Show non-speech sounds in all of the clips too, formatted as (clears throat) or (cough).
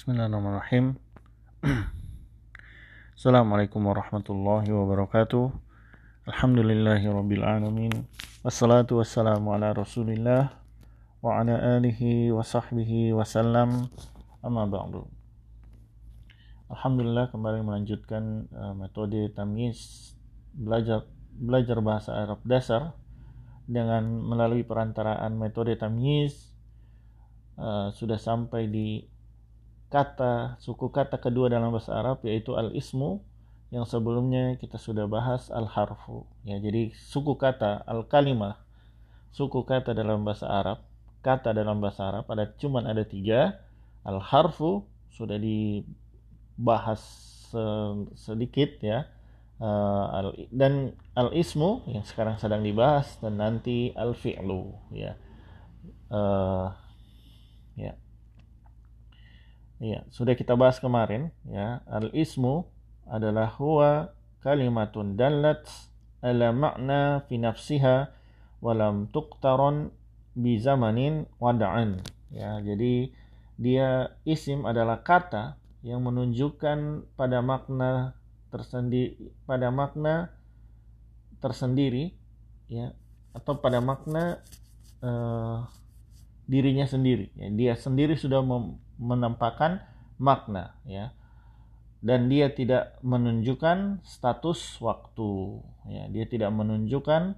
Bismillahirrahmanirrahim. (clears throat) Assalamualaikum warahmatullahi wabarakatuh. Alhamdulillahirabbil alamin. Wassalatu wassalamu ala Rasulillah wa ala alihi wa sahbihi wasallam. Amma ba'du. Alhamdulillah kembali melanjutkan uh, metode tamyiz belajar belajar bahasa Arab dasar dengan melalui perantaraan metode tamyiz uh, sudah sampai di kata suku kata kedua dalam bahasa Arab yaitu al-ismu yang sebelumnya kita sudah bahas al-harfu. Ya jadi suku kata al-kalimah suku kata dalam bahasa Arab kata dalam bahasa Arab ada cuman ada tiga al-harfu sudah dibahas sedikit ya uh, dan al-ismu yang sekarang sedang dibahas dan nanti al-fi'lu ya uh, ya Ya, sudah kita bahas kemarin ya. Al-ismu adalah huwa kalimatun dallat ala makna fi nafsiha walam tuqtaron bi zamanin wada'an. Ya, jadi dia isim adalah kata yang menunjukkan pada makna tersendiri pada makna tersendiri ya atau pada makna uh, dirinya sendiri ya, dia sendiri sudah menampakkan makna ya. Dan dia tidak menunjukkan status waktu ya. Dia tidak menunjukkan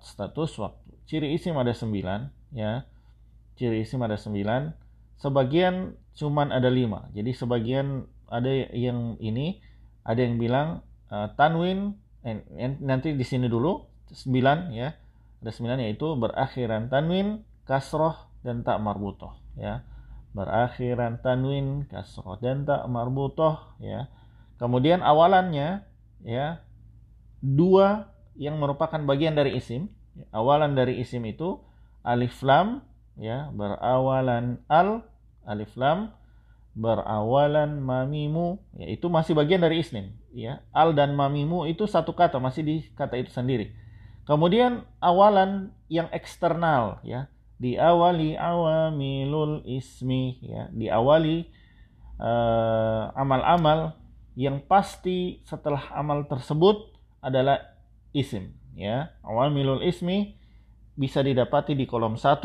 status waktu. Ciri isim ada sembilan ya. Ciri isim ada sembilan. Sebagian cuman ada lima. Jadi sebagian ada yang ini ada yang bilang uh, tanwin nanti di sini dulu sembilan ya. Ada sembilan yaitu berakhiran tanwin kasroh dan tak marbutoh ya berakhiran tanwin kasroh dan tak marbutoh ya. Kemudian awalannya ya dua yang merupakan bagian dari isim. Awalan dari isim itu alif lam ya berawalan al alif lam berawalan mamimu ya itu masih bagian dari isim ya. Al dan mamimu itu satu kata masih di kata itu sendiri. Kemudian awalan yang eksternal ya diawali awamilul ismi ya. Diawali eh, amal-amal uh, yang pasti setelah amal tersebut adalah isim ya. Awamilul ismi bisa didapati di kolom 1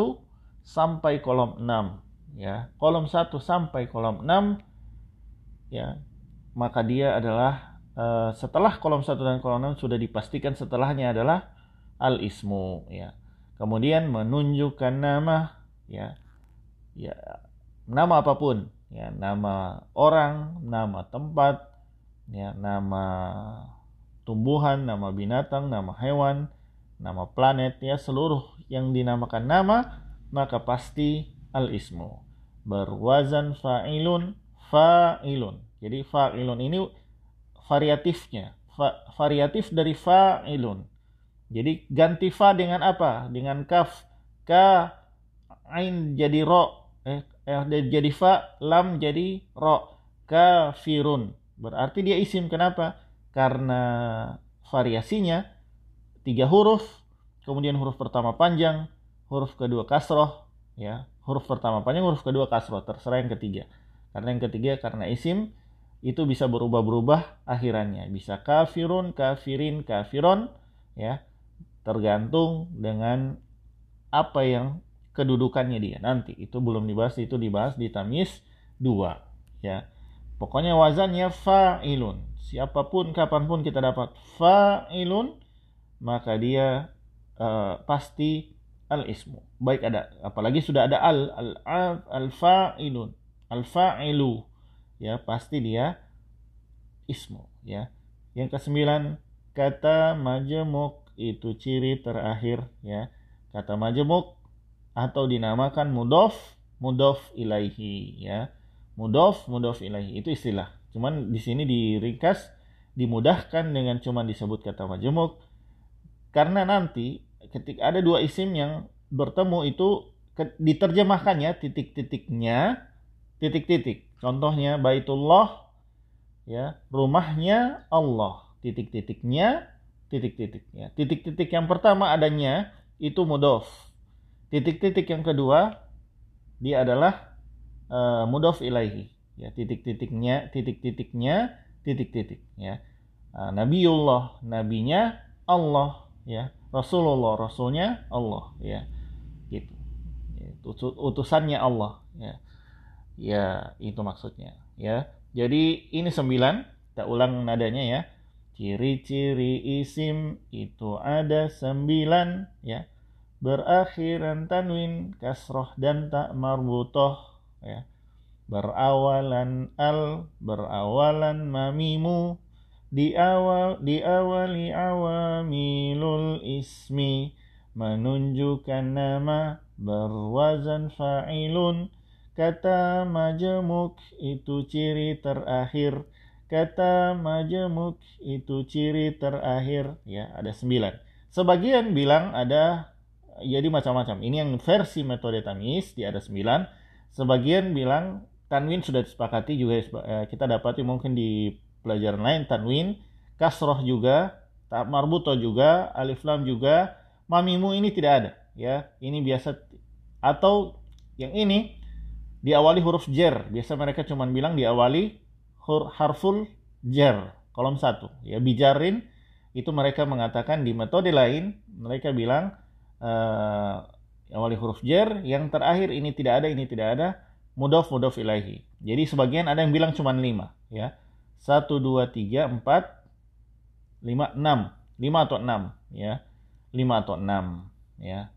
sampai kolom 6 ya. Kolom 1 sampai kolom 6 ya. Maka dia adalah uh, setelah kolom 1 dan kolom 6 sudah dipastikan setelahnya adalah al ismu ya kemudian menunjukkan nama ya ya nama apa pun ya nama orang nama tempat ya nama tumbuhan nama binatang nama hewan nama planet ya seluruh yang dinamakan nama maka pasti al ismu berwazan fa'ilun fa'ilun. Jadi fa'ilun ini variatifnya. Va, variatif dari fa'ilun jadi ganti fa dengan apa? Dengan kaf. Ka ain jadi ro. Eh, eh jadi fa, lam jadi ro. Kafirun. Berarti dia isim. Kenapa? Karena variasinya tiga huruf, kemudian huruf pertama panjang, huruf kedua kasroh, ya huruf pertama panjang, huruf kedua kasroh, terserah yang ketiga. Karena yang ketiga karena isim itu bisa berubah-berubah akhirannya, bisa kafirun, kafirin, kafiron, ya tergantung dengan apa yang kedudukannya dia. Nanti itu belum dibahas itu dibahas di tamis dua ya. Pokoknya wazannya fa'ilun. Siapa pun kapan pun kita dapat fa'ilun maka dia uh, pasti al ismu baik ada apalagi sudah ada al al al, al fa'ilun al fa'ilu ya pasti dia ismu ya. Yang kesembilan kata majemuk itu ciri terakhir ya. Kata majemuk atau dinamakan mudof mudof ilaihi ya. Mudof mudof ilaihi itu istilah. Cuman di sini diringkas dimudahkan dengan cuman disebut kata majemuk. Karena nanti ketika ada dua isim yang bertemu itu diterjemahkannya titik-titiknya titik-titik. Contohnya baitullah ya. Rumahnya Allah titik-titiknya titik-titik ya. Titik-titik yang pertama adanya itu mudof. Titik-titik yang kedua dia adalah uh, mudhof ilaihi. Ya titik-titiknya titik-titiknya titik-titik ya. Uh, nabiullah nabinya Allah ya. Rasulullah rasulnya Allah ya. Gitu. Utusannya Allah ya. Ya itu maksudnya ya. Jadi ini sembilan. Kita ulang nadanya ya ciri-ciri isim itu ada sembilan ya. Berakhiran tanwin kasroh dan tak marbutoh ya. Berawalan al berawalan mamimu. Di awal di awali awamilul ismi. Menunjukkan nama berwazan fa'ilun. Kata majemuk itu ciri terakhir kata majemuk itu ciri terakhir. Ya ada sembilan. Sebagian bilang ada jadi macam-macam. Ini yang versi metode tamis di ada sembilan. Sebagian bilang tanwin sudah disepakati juga eh, kita dapati mungkin di pelajaran lain tanwin kasroh juga marbuto juga alif lam juga mamimu ini tidak ada. Ya ini biasa atau yang ini diawali huruf jer. Biasa mereka cuma bilang diawali harful jer kolom satu ya bijarin itu mereka mengatakan di metode lain mereka bilang uh, awali huruf jer yang terakhir ini tidak ada ini tidak ada mudof mudof ilahi. Jadi sebagian ada yang bilang cuma lima, ya. Satu, dua, tiga, empat, lima, enam, lima atau enam, ya. Lima atau enam, ya.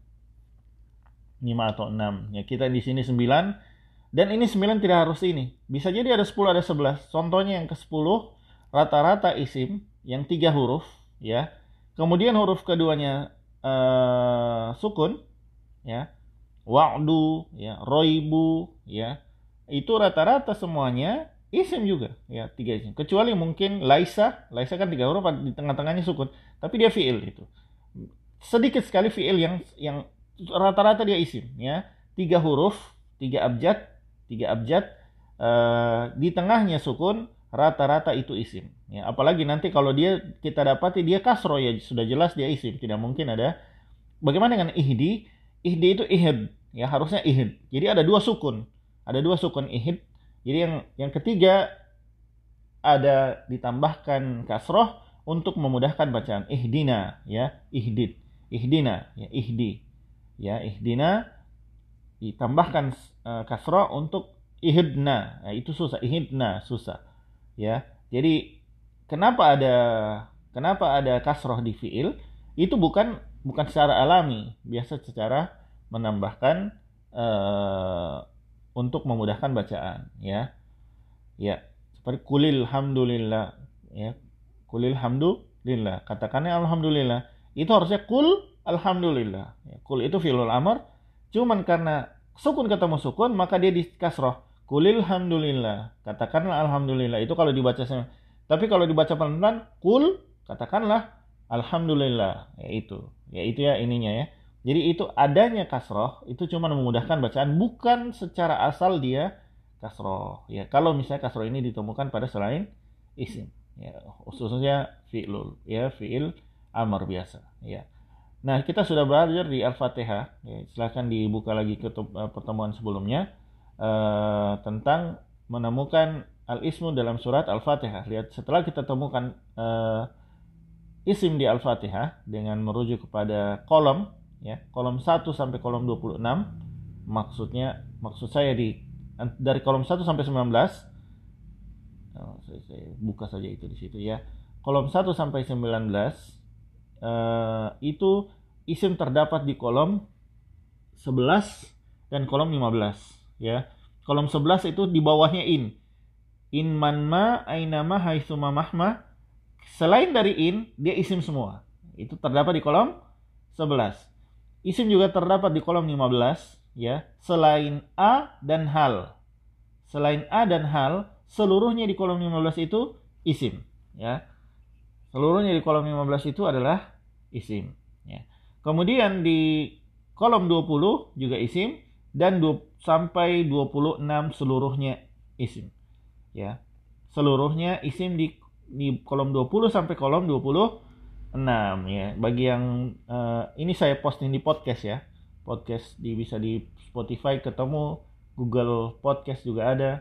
Lima atau enam. Ya kita di sini sembilan. Dan ini sembilan tidak harus ini. Bisa jadi ada sepuluh, ada sebelas. Contohnya yang ke sepuluh, rata-rata isim yang tiga huruf, ya. Kemudian huruf keduanya uh, sukun, ya wa'du, ya, roibu, ya. Itu rata-rata semuanya isim juga, ya, tiga isim. Kecuali mungkin laisa, laisa kan tiga huruf di tengah-tengahnya sukun, tapi dia fiil itu. Sedikit sekali fiil yang yang rata-rata dia isim, ya. Tiga huruf, tiga abjad, tiga abjad, uh, di tengahnya sukun, rata-rata itu isim. Ya, apalagi nanti kalau dia kita dapati dia kasro ya sudah jelas dia isim, tidak mungkin ada. Bagaimana dengan ihdi? Ihdi itu ihd, ya harusnya ihid. Jadi ada dua sukun. Ada dua sukun ihid. Jadi yang yang ketiga ada ditambahkan kasroh untuk memudahkan bacaan ihdina ya ihdid ihdina ya ihdi ya ihdina ditambahkan uh, untuk ihidna. Ya, itu susah ihidna susah ya. Jadi kenapa ada kenapa ada kasroh di fiil? Itu bukan bukan secara alami. Biasa secara menambahkan uh, untuk memudahkan bacaan ya. Ya seperti kulil hamdulillah ya. Kulil hamdulillah katakannya alhamdulillah. Itu harusnya kul alhamdulillah. Ya, kul itu filul amr cuman karena sukun ketemu sukun maka dia di kasroh kulil hamdulillah. Katakanlah alhamdulillah. Itu kalau dibaca tapi kalau dibaca pelan-pelan kul katakanlah alhamdulillah. Ya itu. Ya itu ya ininya ya. Jadi itu adanya kasroh itu cuma memudahkan bacaan. Bukan secara asal dia kasroh. Ya kalau misalnya kasroh ini ditemukan pada selain isim, ya khususnya fi'lul, ya fi'il amar biasa, ya. Nah kita sudah belajar di al-fatihah, ya, silahkan dibuka lagi ke eh, pertemuan sebelumnya uh, tentang menemukan al-ismu dalam surat al-fatihah. Lihat setelah kita temukan uh, isim di al-fatihah dengan merujuk kepada kolom ya kolom 1 sampai kolom 26 maksudnya maksud saya di dari kolom 1 sampai 19 oh, saya, saya buka saja itu di situ ya kolom 1 sampai 19 uh, itu isim terdapat di kolom 11 dan kolom 15 ya. Kolom 11 itu di bawahnya in. In manma ainama haitsuma mahma. Selain dari in dia isim semua. Itu terdapat di kolom 11 Isim juga terdapat di kolom 15 ya, selain a dan hal. Selain a dan hal, seluruhnya di kolom 15 itu isim ya. Seluruhnya di kolom 15 itu adalah isim ya. Kemudian di kolom 20 juga isim dan 2, sampai 26 seluruhnya isim ya. Seluruhnya isim di di kolom 20 sampai kolom 20 6 ya. Bagi yang uh, ini saya posting di podcast ya. Podcast di bisa di Spotify ketemu Google Podcast juga ada.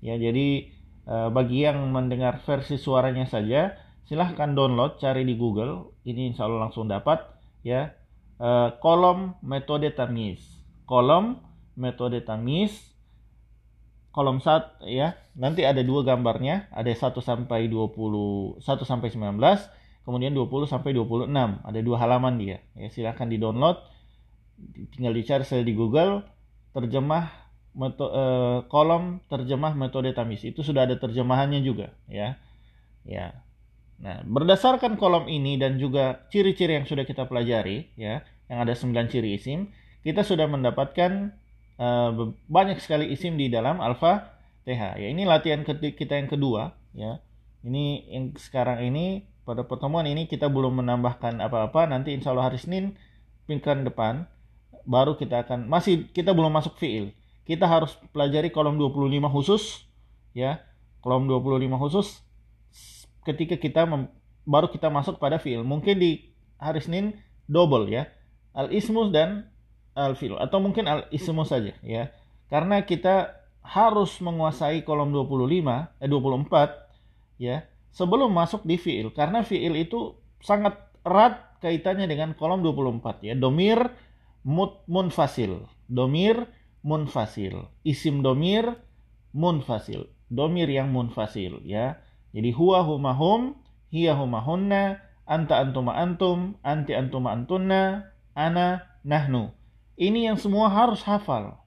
Ya, jadi uh, bagi yang mendengar versi suaranya saja, silahkan download, cari di Google. Ini insya Allah langsung dapat. Ya, uh, kolom metode tamis. Kolom metode tamis. Kolom sat ya. Nanti ada dua gambarnya, ada 1 sampai 20, 1 sampai 19, kemudian 20 sampai 26. Ada dua halaman dia. Ya, silahkan di-download. Tinggal dicari saya di Google terjemah meto, eh, kolom terjemah metode tamis itu sudah ada terjemahannya juga ya ya nah berdasarkan kolom ini dan juga ciri-ciri yang sudah kita pelajari ya yang ada 9 ciri isim kita sudah mendapatkan eh, banyak sekali isim di dalam alfa th ya ini latihan kita yang kedua ya. Ini yang sekarang ini pada pertemuan ini kita belum menambahkan apa-apa nanti insya Allah hari Senin pekan depan baru kita akan masih kita belum masuk fiil. Kita harus pelajari kolom 25 khusus ya. Kolom 25 khusus ketika kita baru kita masuk pada fiil. Mungkin di hari Senin double ya. Al ismus dan al fiil atau mungkin al ismus saja ya. Karena kita harus menguasai kolom 25 eh 24 ya sebelum masuk di fiil. Karena fiil itu sangat erat kaitannya dengan kolom 24 ya. Domir mut munfasil. Domir munfasil. Isim domir munfasil. Domir yang munfasil ya. Jadi huwa huma hum, hiya huma hunna, anta antuma antum, anti antuma antunna, ana nahnu. Ini yang semua harus hafal.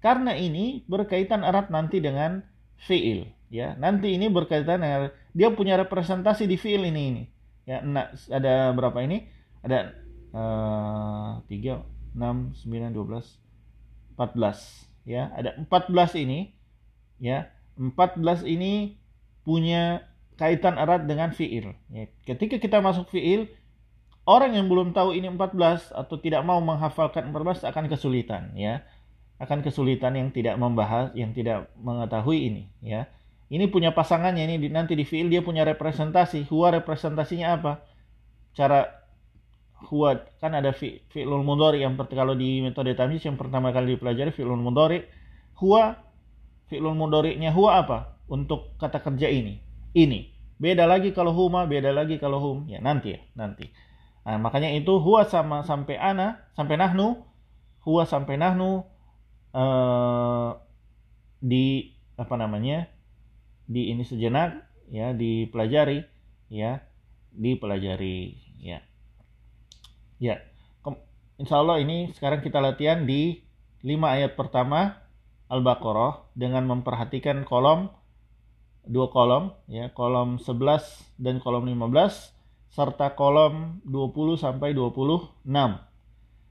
Karena ini berkaitan erat nanti dengan fiil ya. Nanti ini berkaitan dengan dia punya representasi di fiil ini ini. Ya, ada berapa ini? Ada uh, 3 6 9 12 14 ya ada 14 ini ya 14 ini punya kaitan erat dengan fiil. Ya. ketika kita masuk fiil orang yang belum tahu ini 14 atau tidak mau menghafalkan 14 akan kesulitan ya. Akan kesulitan yang tidak membahas yang tidak mengetahui ini ya. Ini punya pasangannya ini nanti di fiil dia punya representasi. Huwa representasinya apa? Cara huwa kan ada fi, fi'lul mudhari yang kalau di metode tamyiz yang pertama kali dipelajari fi'lul mudhari. Huwa mudhari'nya huwa apa untuk kata kerja ini. Ini. Beda lagi kalau huma beda lagi kalau hum. Ya nanti ya nanti. Nah, makanya itu huwa sama sampai ana sampai nahnu. Huwa sampai nahnu uh, di apa namanya di ini sejenak ya dipelajari ya dipelajari ya. Ya, insya Allah ini sekarang kita latihan di 5 ayat pertama Al-Baqarah dengan memperhatikan kolom dua kolom ya, kolom 11 dan kolom 15 serta kolom 20 sampai 26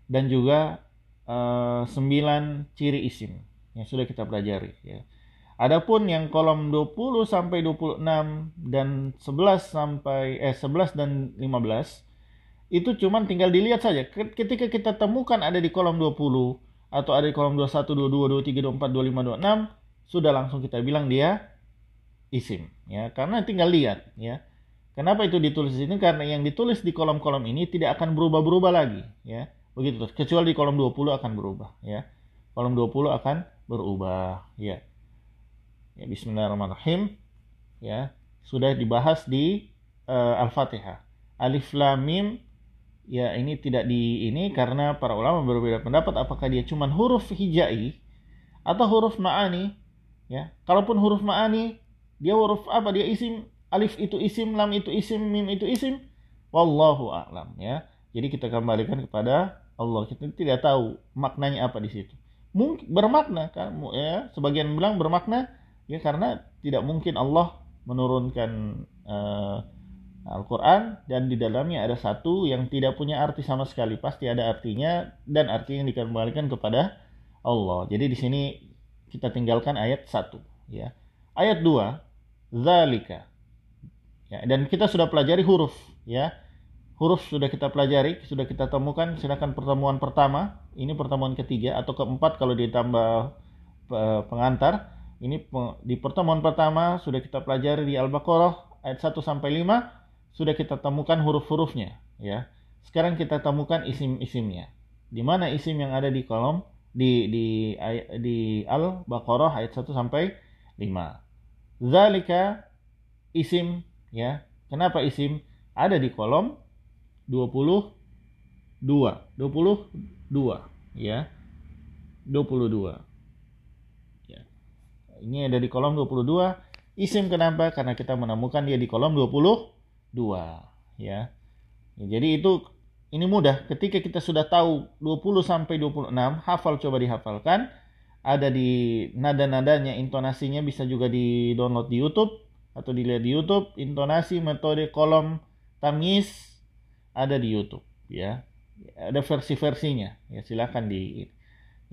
dan juga uh, eh, 9 ciri isim yang sudah kita pelajari ya. Adapun yang kolom 20 sampai 26 dan 11 sampai eh 11 dan 15 itu cuman tinggal dilihat saja. Ketika kita temukan ada di kolom 20 atau ada di kolom 21, 22, 23, 24, 25, 26, sudah langsung kita bilang dia isim ya karena tinggal lihat ya. Kenapa itu ditulis di sini? Karena yang ditulis di kolom-kolom ini tidak akan berubah-berubah lagi ya. Begitu terus. Kecuali di kolom 20 akan berubah ya. Kolom 20 akan berubah ya. Ya bismillahirrahmanirrahim ya. Sudah dibahas di uh, Al-Fatihah. Alif lam mim ya ini tidak di ini karena para ulama berbeda pendapat apakah dia cuma huruf hijai atau huruf ma'ani ya kalaupun huruf ma'ani dia huruf apa? Dia isim alif itu isim lam itu isim mim itu isim. Wallahu a'lam ya. Jadi kita kembalikan kepada Allah. Kita tidak tahu maknanya apa di situ. Mungkin bermakna kan? Ya. Sebagian bilang bermakna ya karena tidak mungkin Allah menurunkan uh, Al-Quran dan di dalamnya ada satu yang tidak punya arti sama sekali. Pasti ada artinya dan arti yang dikembalikan kepada Allah. Jadi di sini kita tinggalkan ayat satu ya. Ayat dua zalika ya dan kita sudah pelajari huruf ya huruf sudah kita pelajari sudah kita temukan silakan pertemuan pertama ini pertemuan ketiga atau keempat kalau ditambah pengantar ini di pertemuan pertama sudah kita pelajari di Al-Baqarah ayat 1 sampai 5 sudah kita temukan huruf-hurufnya ya. Sekarang kita temukan isim-isimnya. Di mana isim yang ada di kolom di di di Al-Baqarah ayat 1 sampai 5. Zalika isim ya. Kenapa isim? Ada di kolom 22. 22 ya. 22. Ya. Ini ada di kolom 22. Isim kenapa? Karena kita menemukan dia di kolom 22 ya. ya jadi itu ini mudah. Ketika kita sudah tahu 20 sampai 26, hafal coba dihafalkan. Ada di nada-nadanya, intonasinya bisa juga di-download di YouTube atau dilihat di YouTube. Intonasi metode kolom tamyiz ada di YouTube ya. Ada versi-versinya. Ya silakan di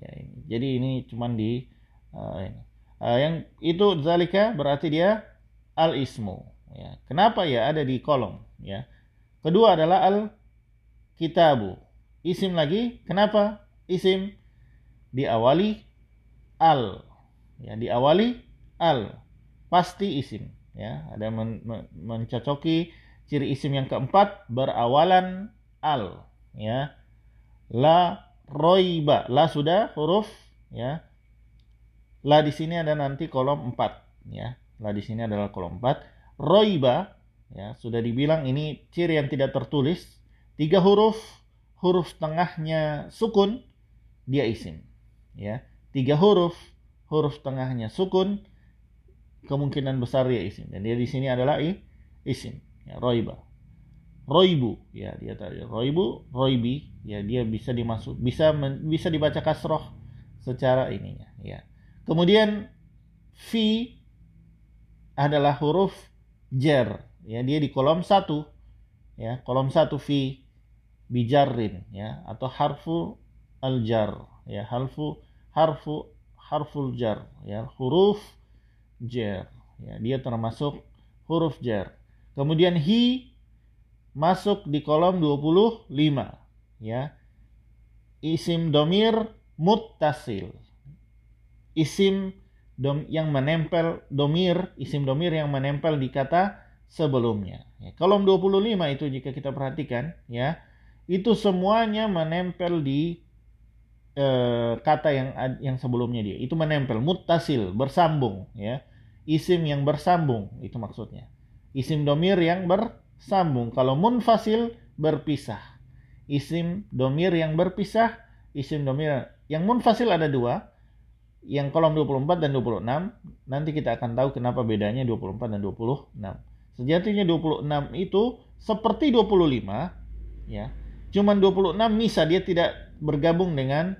ya. Jadi ini cuman di uh, ini. Uh, yang itu zalika berarti dia al ismu ya. Kenapa ya ada di kolom ya? Kedua adalah al kitabu. Isim lagi, kenapa? Isim diawali al. Ya, diawali al. Pasti isim, ya. Ada men men mencocoki ciri isim yang keempat berawalan al, ya. La roiba, la sudah huruf, ya. La di sini ada nanti kolom 4, ya. La di sini adalah kolom 4. Roiba, ya, sudah dibilang ini ciri yang tidak tertulis, tiga huruf huruf tengahnya sukun dia isim ya tiga huruf huruf tengahnya sukun kemungkinan besar dia isim. Dan dia di sini adalah i, isim ya roiba. Roibu ya dia tadi. Roibu roibi ya dia bisa dimasuk bisa men, bisa dibaca kasroh secara ininya ya. Kemudian fi adalah huruf jar ya dia di kolom satu ya kolom satu fi bijarrin ya atau harfu aljar ya harfu harfu harful jar ya huruf jar ya dia termasuk huruf jar. Kemudian hi masuk di kolom 25 ya. Isim domir muttasil. Isim dom yang menempel domir isim domir yang menempel di kata sebelumnya. Ya, kolom 25 itu jika kita perhatikan ya itu semuanya menempel di eh, kata yang yang sebelumnya dia. Itu menempel mutasil bersambung ya. Isim yang bersambung itu maksudnya. Isim domir yang bersambung. Kalau munfasil berpisah. Isim domir yang berpisah isim domir yang munfasil ada dua. Yang kolom 24 dan 26 nanti kita akan tahu kenapa bedanya 24 dan 26 sejatinya 26 itu seperti 25 ya. Cuman 26 misa dia tidak bergabung dengan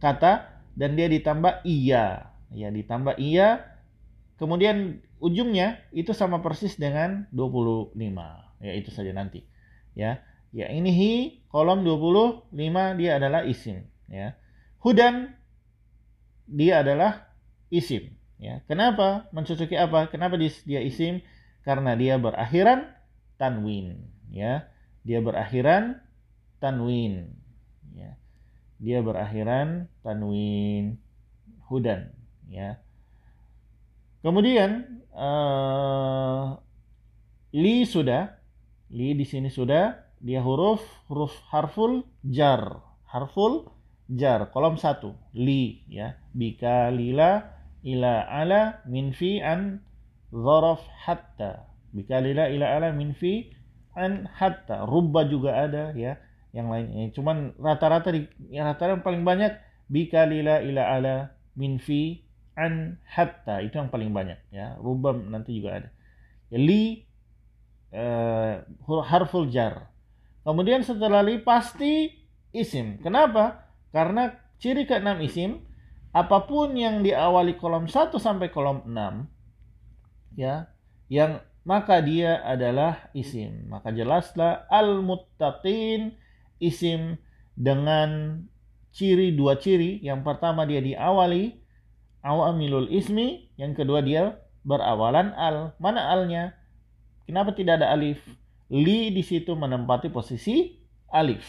kata dan dia ditambah iya. Ya, ditambah iya. Kemudian ujungnya itu sama persis dengan 25. Ya, itu saja nanti. Ya. Ya, ini hi kolom 25 dia adalah isim, ya. Hudan dia adalah isim, ya. Kenapa? Mencocoki apa? Kenapa dia isim? Karena dia berakhiran tanwin, ya. Dia berakhiran tanwin ya dia berakhiran tanwin hudan ya. Kemudian uh, li sudah li di sini sudah dia huruf huruf harful jar harful jar kolom satu li ya. Bika lila ila ala min fi an zaraf hatta. Bika lila ila ala min fi an hatta. Rubba juga ada ya yang lainnya. Cuman rata-rata di yang rata-rata paling banyak bika lila ila ala min fi an hatta itu yang paling banyak ya. Rubam nanti juga ada. Ya, li uh, harful jar. Kemudian setelah li pasti isim. Kenapa? Karena ciri keenam isim apa pun yang diawali kolom 1 sampai kolom 6 ya yang maka dia adalah isim. Maka jelaslah al-muttaqin isim dengan ciri dua ciri. Yang pertama dia diawali awamilul ismi, yang kedua dia berawalan al. Mana alnya? Kenapa tidak ada alif? Li di situ menempati posisi alif,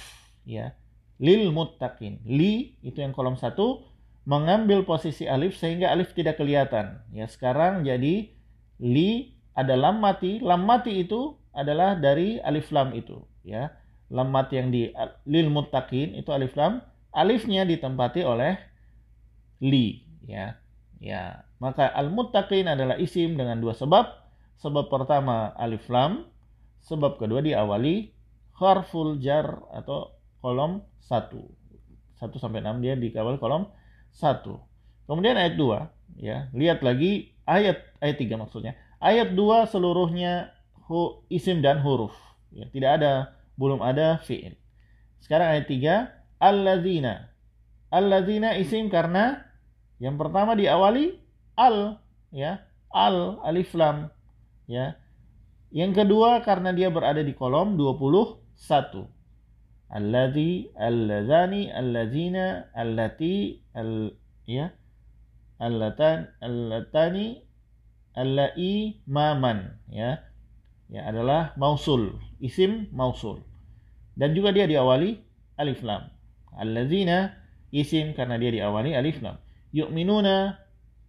ya. Lil muttaqin. Li itu yang kolom satu mengambil posisi alif sehingga alif tidak kelihatan. Ya, sekarang jadi li ada lam mati. Lam mati itu adalah dari alif lam itu, ya lam mat yang di lil muttaqin itu alif lam. Alifnya ditempati oleh li ya. Ya maka al muttaqin adalah isim dengan dua sebab. Sebab pertama alif lam. Sebab kedua diawali harful jar atau kolom satu. Satu sampai enam dia dikawal kolom satu. Kemudian ayat dua ya. Lihat lagi ayat ayat tiga maksudnya. Ayat dua seluruhnya hu, isim dan huruf. Ya tidak ada belum ada fi'il. Sekarang ayat tiga alladzina. Alladzina isim karena yang pertama diawali al ya. Al alif lam ya. Yang kedua karena dia berada di kolom 21 alladzi alladzani alladzina allati al ya. Allatan allatani allai maman ya. Ya adalah mausul isim mausul dan juga dia diawali alif lam. Alladzina isim karena dia diawali alif lam. Yu'minuna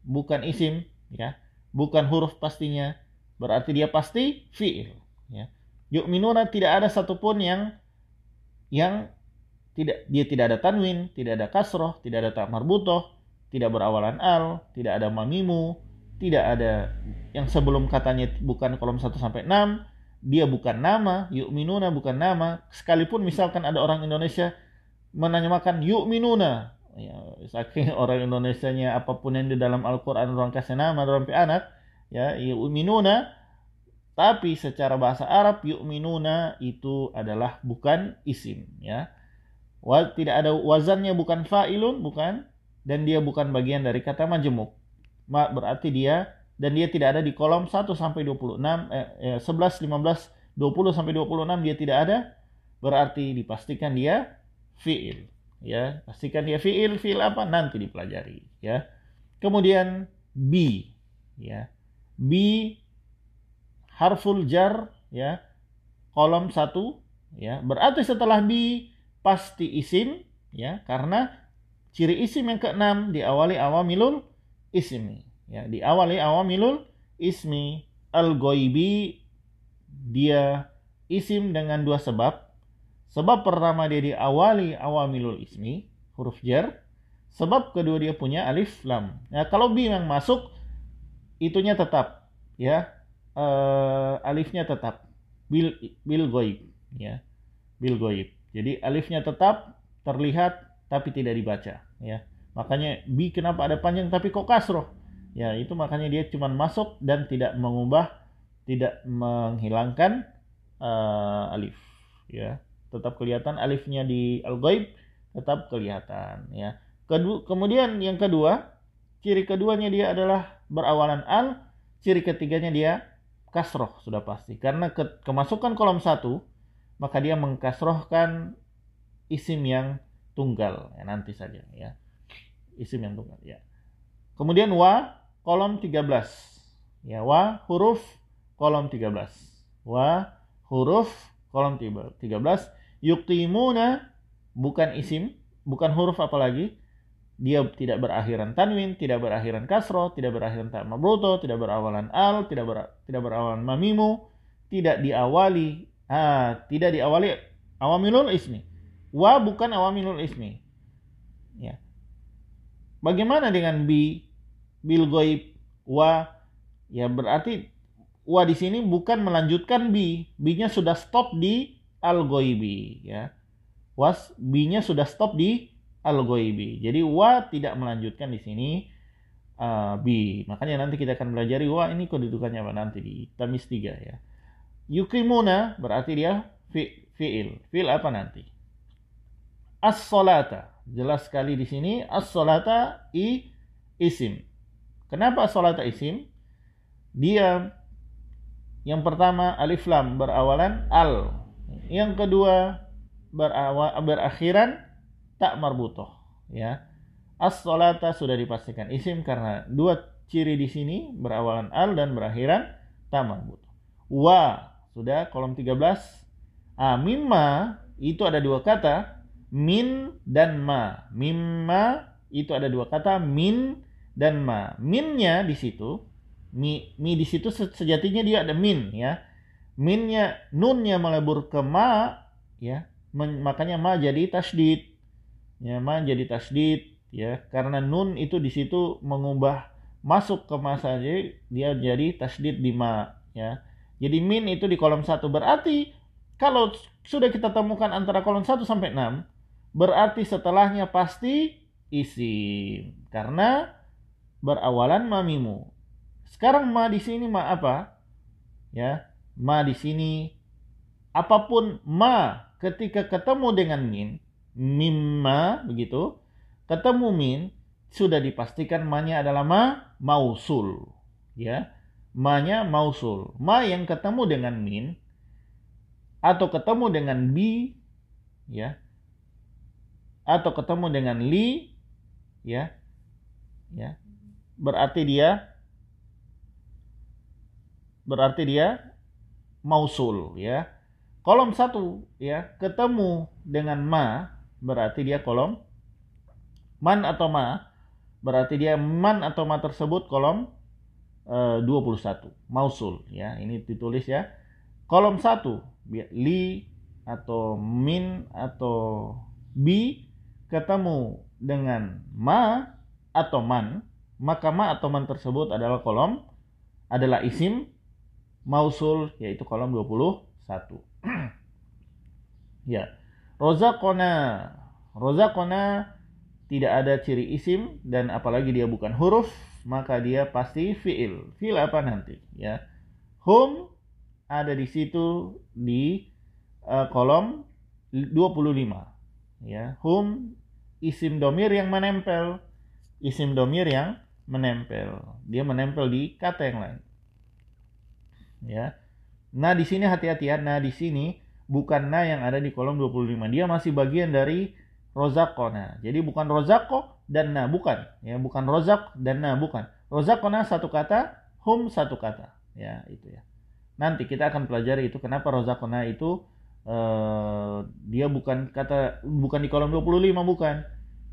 bukan isim ya. Bukan huruf pastinya. Berarti dia pasti fi'il ya. Yu'minuna tidak ada satupun yang yang tidak dia tidak ada tanwin tidak ada kasroh tidak ada tak marbutoh tidak berawalan al tidak ada mamimu tidak ada yang sebelum katanya bukan kolom 1 sampai 6 dia bukan nama yu'minuna bukan nama. Sekalipun misalkan ada orang Indonesia menanyamakan yu'minuna ya, saking (laughs) orang Indonesia-nya apa pun yang di dalam Al-Quran orang kasih nama orang anak ya yu'minuna. Tapi secara bahasa Arab yu'minuna itu adalah bukan isim ya. Tidak ada wazannya bukan fa'ilun bukan. Dan dia bukan bagian dari kata majemuk Ma, berarti dia dan dia tidak ada di kolom 1 sampai 26 eh, eh, 11 15 20 sampai 26 dia tidak ada. Berarti dipastikan dia fi'il ya. Pastikan dia fiil fiil apa? Nanti dipelajari ya. Kemudian b ya. B harful jar ya. Kolom satu ya. Berarti setelah b pasti isim ya. Karena ciri isim yang keenam diawali awamilul ismi ya diawali awamilul ismi al goibi dia isim dengan dua sebab Sebab pertama dia diawali awamilul ismi, huruf jar. Sebab kedua dia punya alif lam. Ya, kalau bi yang masuk, itunya tetap. ya uh, Alifnya tetap. Bil, bil goib. Ya, bil goib. Jadi alifnya tetap terlihat tapi tidak dibaca. Ya, Makanya bi kenapa ada panjang tapi kok kasroh? Ya, itu makanya dia cuma masuk dan tidak mengubah, tidak menghilangkan uh, alif. Ya tetap kelihatan alifnya di al-ghaib tetap kelihatan ya. Kedua, kemudian yang kedua, ciri keduanya dia adalah berawalan al, ciri ketiganya dia kasroh sudah pasti. Karena ke, kemasukan kolom satu, maka dia mengkasrohkan isim yang tunggal ya, nanti saja ya. Isim yang tunggal ya. Kemudian wa kolom 13. Ya, wa huruf kolom 13. Wa huruf kolom 13 yuqimuna bukan isim, bukan huruf apalagi. Dia tidak berakhiran tanwin, tidak berakhiran kasro, tidak berakhiran mabruto, tidak berawalan al, tidak ber, tidak berawalan mamimu, tidak diawali ah, tidak diawali awamilul ismi. Wa bukan awamilul ismi. Ya. Bagaimana dengan bi bil goib wa ya berarti wa di sini bukan melanjutkan bi, bi-nya sudah stop di al-ghaibi ya. Was B-nya sudah stop di al-ghaibi. Jadi wa tidak melanjutkan di sini uh, B. Makanya nanti kita akan belajar wa ini kedudukannya apa nanti di tamis 3 ya. Yukimuna berarti dia fi, fi'il. Fi'il apa nanti? As-salata. Jelas sekali di sini as-salata i isim. Kenapa as-salata isim? Dia yang pertama alif lam berawalan al yang kedua berawal, berakhiran tak marbutoh ya. As-salata sudah dipastikan isim karena dua ciri di sini berawalan al dan berakhiran tak marbutoh. Wa sudah kolom 13. Ah, mimma itu ada dua kata min dan ma. Mimma itu ada dua kata min dan ma. Minnya di situ mi, mi di situ sejatinya dia ada min ya. Minnya nunnya melebur ke ma ya. Makanya ma jadi tasdid ya ma jadi tasdid ya. Karena nun itu di situ mengubah masuk ke masa saja dia jadi tasdid di ma ya. Jadi min itu di kolom satu berarti kalau sudah kita temukan antara kolom 1 sampai 6 berarti setelahnya pasti isim. Karena berawalan mamimu. Sekarang ma di sini ma apa? Ya ma di sini. Apa pun ma ketika ketemu dengan min mimma begitu ketemu min sudah dipastikan ma-nya adalah ma mausul. Ya ma-nya mausul. Ma yang ketemu dengan min atau ketemu dengan bi ya atau ketemu dengan li ya ya berarti dia berarti dia mausul ya. Kolom satu ya. Ketemu dengan ma berarti dia kolom. Man atau ma berarti dia man atau ma tersebut kolom e, 21 mausul ya. Ini ditulis ya. Kolom satu li atau min atau bi ketemu dengan ma atau man maka ma atau man tersebut adalah kolom adalah isim mausul yaitu kolom 21 (clears throat) ya. Rozakona. Rozakona tidak ada ciri isim dan apalagi dia bukan huruf maka dia pasti fiil. Fiil apa nanti? Ya. Hum ada di situ di uh, kolom 25 ya. Hum isim domir yang menempel. Isim domir yang menempel dia menempel di kata yang lain ya nah di sini hati-hati ya nah di sini bukan na yang ada di kolom 25 dia masih bagian dari rozakona. Jadi bukan rozako dan na, bukan. Ya, bukan rozak dan na, bukan. Rozakona satu kata, hum satu kata. Ya, itu ya. Nanti kita akan pelajari itu kenapa rozakona itu uh, dia bukan kata bukan di kolom 25 bukan.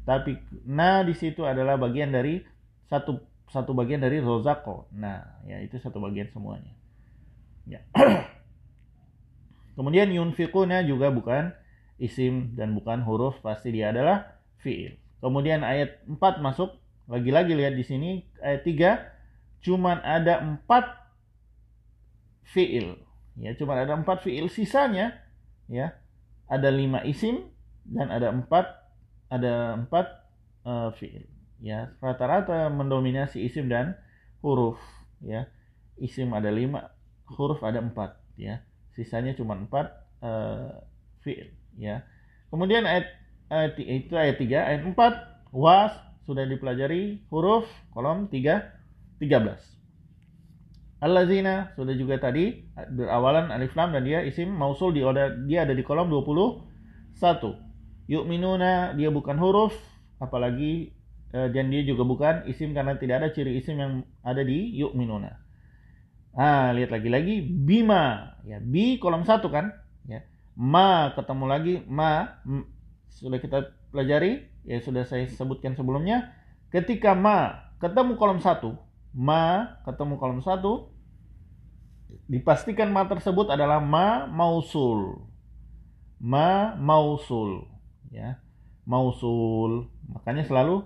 Tapi na di situ adalah bagian dari satu satu bagian dari rozako. Nah, ya itu satu bagian semuanya. Ya. (clears throat) Kemudian yunfikuna juga bukan isim dan bukan huruf pasti dia adalah fiil. Kemudian ayat 4 masuk lagi-lagi lihat di sini ayat 3 cuman ada 4 fiil ya cuman ada 4 fiil sisanya ya ada 5 isim dan ada 4 ada 4 uh, fiil ya rata-rata mendominasi isim dan huruf ya isim ada 5 huruf ada 4 ya sisanya cuma 4 uh, fiil ya. Kemudian ayat, ayat itu ayat 3, ayat 4 was sudah dipelajari huruf kolom 3 13. Allazina sudah juga tadi berawalan alif lam dan dia isim mausul di dia ada di kolom 21. Yu'minuna dia bukan huruf apalagi dan dia juga bukan isim karena tidak ada ciri isim yang ada di yu'minuna. Ah, lihat lagi-lagi. Bima. Ya bi kolom 1 kan? Ya. Ma ketemu lagi. Ma sudah kita pelajari. Ya sudah saya sebutkan sebelumnya. Ketika ma ketemu kolom satu. Ma ketemu kolom satu. Dipastikan ma tersebut adalah ma mausul. Ma mausul. Ya. Mausul. Makanya selalu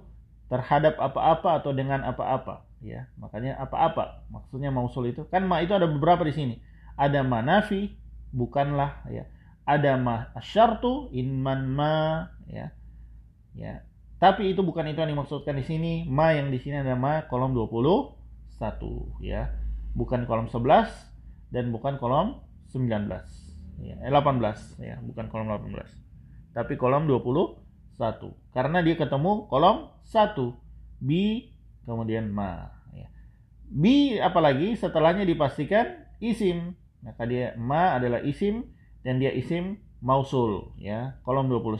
terhadap apa-apa atau dengan apa-apa. Ya makanya apa-apa maksudnya mausul itu. Kan ma itu ada beberapa di sini. Ada manafi bukanlah ya. Ada ma asyartu man ma ya. Ya tapi itu bukan itu yang dimaksudkan di sini. Ma yang di sini ada ma kolom 21 ya. Bukan kolom 11 dan bukan kolom 19 ya. Eh, 18 ya bukan kolom 18 tapi kolom 21 karena dia ketemu kolom 1 bi kemudian ma ya. bi apalagi setelahnya dipastikan isim maka dia ma adalah isim dan dia isim mausul ya. Kolom 21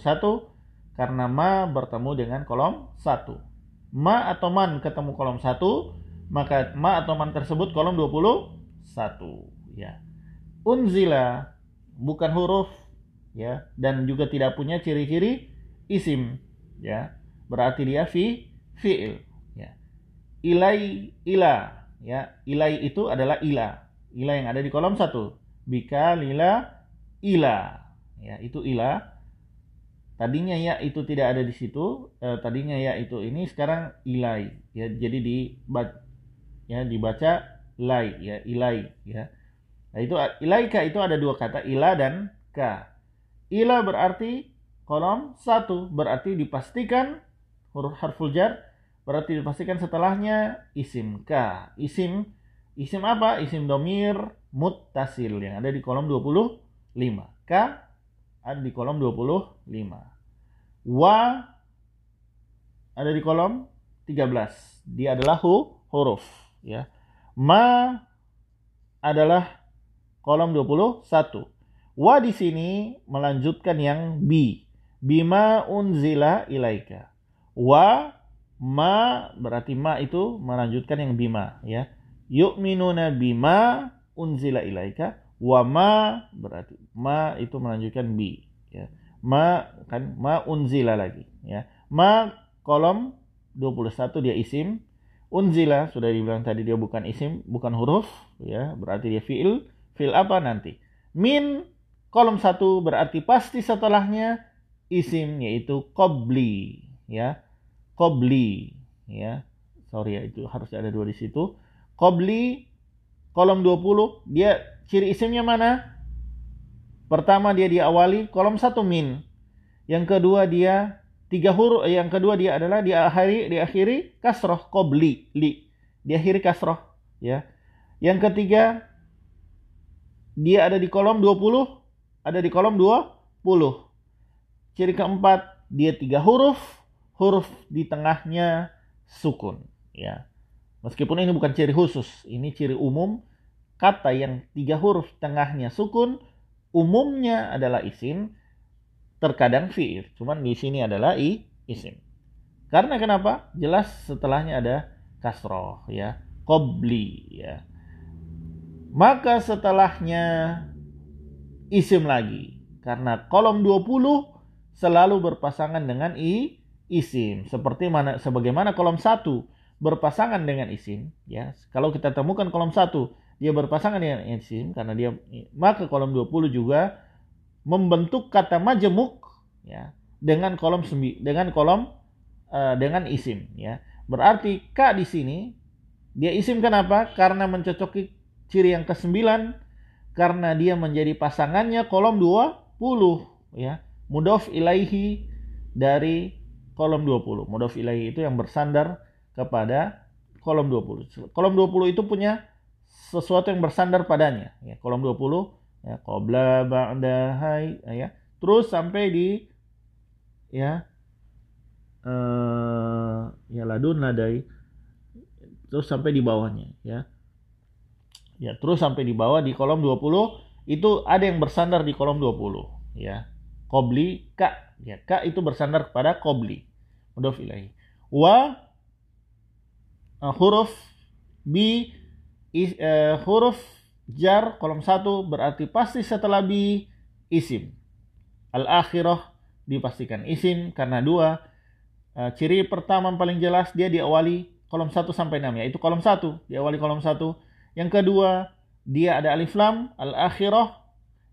karena ma bertemu dengan kolom 1. Ma atau man ketemu kolom 1, maka ma atau man tersebut kolom 21 ya. Unzila bukan huruf ya dan juga tidak punya ciri-ciri isim ya. Berarti dia fi fiil ya. Ilai ila ya. Ilai itu adalah ila. Ila yang ada di kolom 1. Bika lila ila ya itu ila tadinya ya itu tidak ada di situ eh, tadinya ya itu ini sekarang ilai ya jadi di ya dibaca lai ya ilai ya nah itu ilaika itu ada dua kata ila dan ka ila berarti kolom satu berarti dipastikan huruf harful jar berarti dipastikan setelahnya isim ka isim isim apa isim domir muttasil yang ada di kolom 25 ka ada di kolom 25. Wa ada di kolom 13. Dia adalah hu, huruf. Ya. Ma adalah kolom 21. Wa di sini melanjutkan yang bi. Bima unzila ilaika. Wa ma berarti ma itu melanjutkan yang bima ya. Yu'minuna bima unzila ilaika. Wa ma berarti ma itu melanjutkan bi ya. Ma kan ma unzila lagi ya. Ma kolom 21 dia isim. Unzila sudah dibilang tadi dia bukan isim bukan huruf ya. Berarti dia fiil. Fiil apa nanti? Min kolom satu berarti pasti setelahnya isim yaitu kobli ya kobli ya sorry ya itu harus ada dua di situ kobli kolom 20 dia ciri isimnya mana? Pertama dia diawali kolom satu min. Yang kedua dia tiga huruf. Eh, yang kedua dia adalah diakhiri diakhiri kasroh kobli li. Diakhiri kasroh ya. Yang ketiga dia ada di kolom 20, ada di kolom 20. Ciri keempat dia tiga huruf, huruf di tengahnya sukun ya. Meskipun ini bukan ciri khusus, ini ciri umum kata yang tiga huruf tengahnya sukun umumnya adalah isim, terkadang fi'il. Cuman di sini adalah i isim. Karena kenapa? Jelas setelahnya ada kasroh ya, kobli ya. Maka setelahnya isim lagi. Karena kolom 20 selalu berpasangan dengan i isim. Seperti mana sebagaimana kolom 1 berpasangan dengan isim ya. Kalau kita temukan kolom 1 dia berpasangan dengan isim karena dia maka kolom 20 juga membentuk kata majemuk ya dengan kolom sembi, dengan kolom uh, dengan isim ya. Berarti ka di sini dia isim kenapa? Karena mencocoki ciri yang ke-9 karena dia menjadi pasangannya kolom 20 ya. Mudof ilaihi dari kolom 20. Mudof ilaihi itu yang bersandar kepada kolom 20. Kolom 20 itu punya sesuatu yang bersandar padanya. Ya kolom 20 ya qabla ba'da hai ya. Terus sampai di ya eh ya ladun ladai. Terus sampai di bawahnya ya. Ya terus sampai di bawah di kolom 20 itu ada yang bersandar di kolom 20 ya qabli ka ya ka itu bersandar kepada qabli mudhof ilahi wa uh, huruf bi is, uh, huruf jar kolom satu berarti pasti setelah bi isim. Al-akhirah dipastikan isim karena dua. Uh, ciri pertama paling jelas dia diawali kolom satu sampai enam ya. Itu kolom satu diawali kolom satu. Yang kedua dia ada alif lam al-akhirah.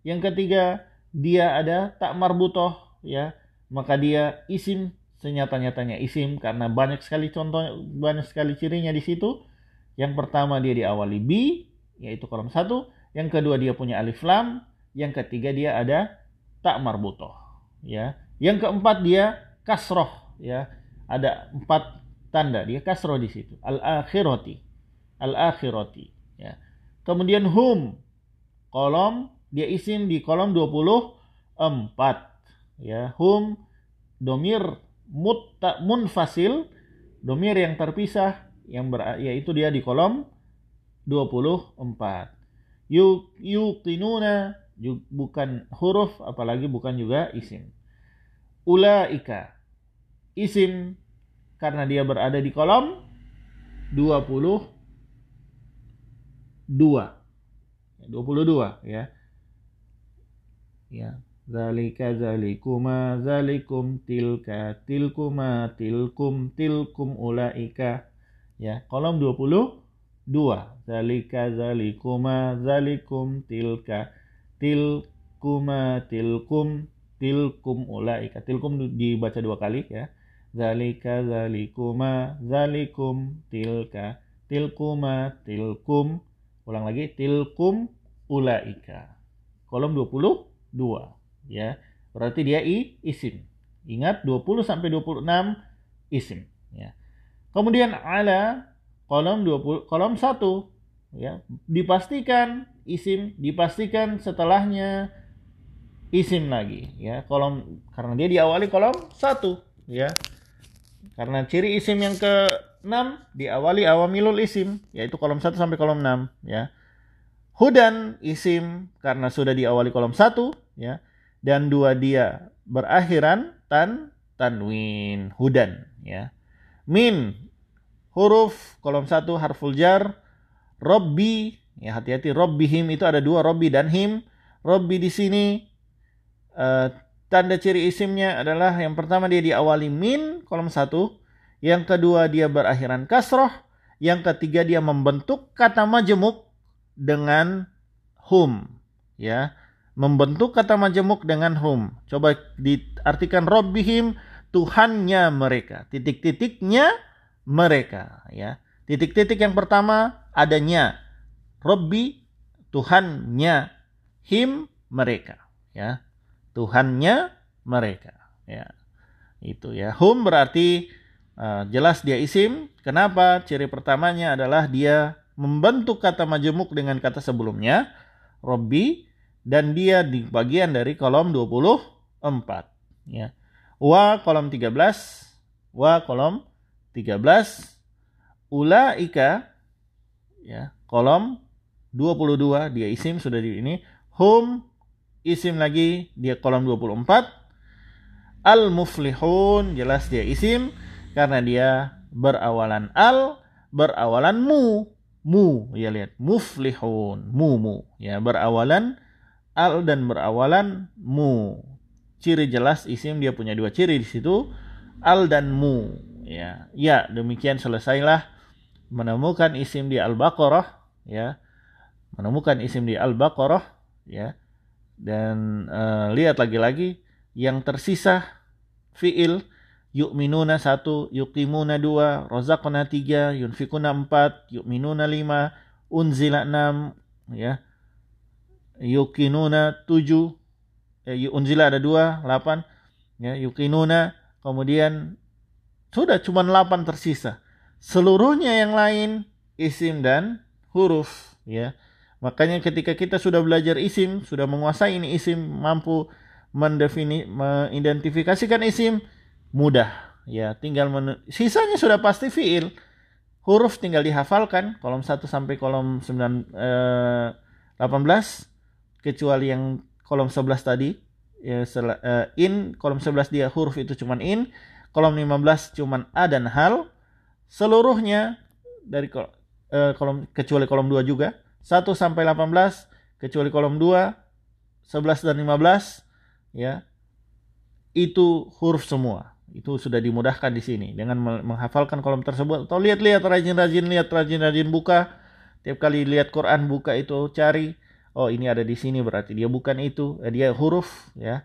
Yang ketiga dia ada tak marbutoh ya. Maka dia isim senyata-nyatanya isim karena banyak sekali contoh banyak sekali cirinya di situ yang pertama dia diawali B, yaitu kolom satu. Yang kedua dia punya alif lam. Yang ketiga dia ada tak marbutoh. Ya. Yang keempat dia kasroh. Ya. Ada empat tanda. Dia kasroh di situ. Al-akhirati. Al-akhirati. Ya. Kemudian hum. Kolom. Dia isim di kolom 24. Ya. Hum. Domir mutta, munfasil. Domir yang terpisah yang ber, yaitu dia di kolom 24. Yuk yuqinuna bukan huruf apalagi bukan juga isim. Ulaika isim karena dia berada di kolom 22. 22 ya. Ya. Zalika zalikuma zalikum tilka tilkuma tilkum tilkum ulaika ya kolom 22 zalika zalikuma zalikum tilka tilkuma tilkum tilkum ulaika. Tilkum dibaca dua kali ya. Zalika zalikuma zalikum tilka tilkuma tilkum. Ulang lagi tilkum ulaika. Kolom 22 ya. Berarti dia i isim. Ingat 20 sampai 26 isim ya. Kemudian ala kolom 20 kolom 1 ya dipastikan isim dipastikan setelahnya isim lagi ya kolom karena dia diawali kolom satu ya karena ciri isim yang ke 6 diawali awamilul isim yaitu kolom 1 sampai kolom 6 ya hudan isim karena sudah diawali kolom 1 ya. Dan dua dia berakhiran tan tanwin hudan ya. Min huruf kolom 1 harful jar robbi ya hati-hati robbihim itu ada dua robbi dan him. Robbi di sini uh, tanda ciri isimnya adalah yang pertama dia diawali min kolom satu, yang kedua dia berakhiran kasroh, yang ketiga dia membentuk kata majemuk dengan hum, ya, membentuk kata majemuk dengan hum. Coba diartikan Robbihim Tuhannya mereka, titik-titiknya mereka, ya. Titik-titik yang pertama adanya Robbi Tuhannya, him mereka, ya. Tuhannya mereka. Ya. Itu ya. Hum berarti uh, jelas dia isim. Kenapa? Ciri pertamanya adalah dia membentuk kata majemuk dengan kata sebelumnya, Robbi, dan dia di bagian dari kolom 24. Ya. Wa kolom 13, wa kolom 13, ulaika ya, kolom 22 dia isim sudah di ini, hum isim lagi dia kolom 24 al muflihun jelas dia isim karena dia berawalan al berawalan mu mu ya lihat. Muflihun mu mu. Ya berawalan al dan berawalan mu. Ciri jelas isim dia punya dua ciri di situ. Al dan mu. Ya ya demikian selesailah menemukan isim di al-baqarah ya. Menemukan isim di al-baqarah ya. Dan uh, lihat lagi-lagi yang tersisa fiil yu'minuna satu, yuqimuna dua, rozakuna tiga, yunfikuna empat, yu'minuna lima, unzila enam, ya, yukinuna tujuh, eh, unzila ada dua, delapan, ya, yukinuna, kemudian sudah cuma delapan tersisa. Seluruhnya yang lain isim dan huruf, ya. Makanya ketika kita sudah belajar isim, sudah menguasai ini isim, mampu mendefini, mengidentifikasikan isim, mudah. Ya, tinggal men sisanya sudah pasti fiil. Huruf tinggal dihafalkan, kolom 1 sampai kolom 9 eh, 18 kecuali yang kolom 11 tadi ya eh, in kolom 11 dia huruf itu cuman in, kolom 15 cuman a dan hal. Seluruhnya dari eh, kolom kecuali kolom 2 juga 1 sampai 18 kecuali kolom 2 11 dan 15 ya itu huruf semua itu sudah dimudahkan di sini. Dengan menghafalkan kolom tersebut. Atau lihat-lihat rajin-rajin lihat rajin-rajin buka. Tiap kali lihat Quran buka itu cari. Oh ini ada di sini berarti. Dia bukan itu. Eh, dia huruf ya.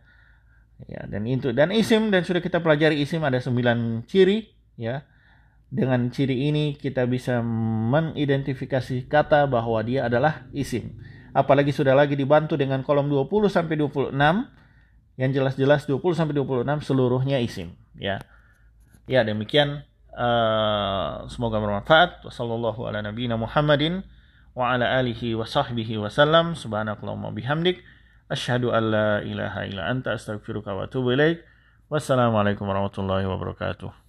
Ya dan itu. Dan isim dan sudah kita pelajari isim ada 9 ciri ya. Dengan ciri ini kita bisa mengidentifikasi kata bahwa dia adalah isim. Apalagi sudah lagi dibantu dengan kolom 20 sampai 26 yang jelas-jelas 20 sampai 26 seluruhnya isim, ya. Ya, demikian uh, semoga bermanfaat. Wassallallahu ala nabiyina Muhammadin wa ala alihi wa sahbihi wasallam. Subhanakallahumma bihamdik asyhadu an la ilaha illa anta astaghfiruka wa atubu ilaik. Wassalamualaikum warahmatullahi wabarakatuh.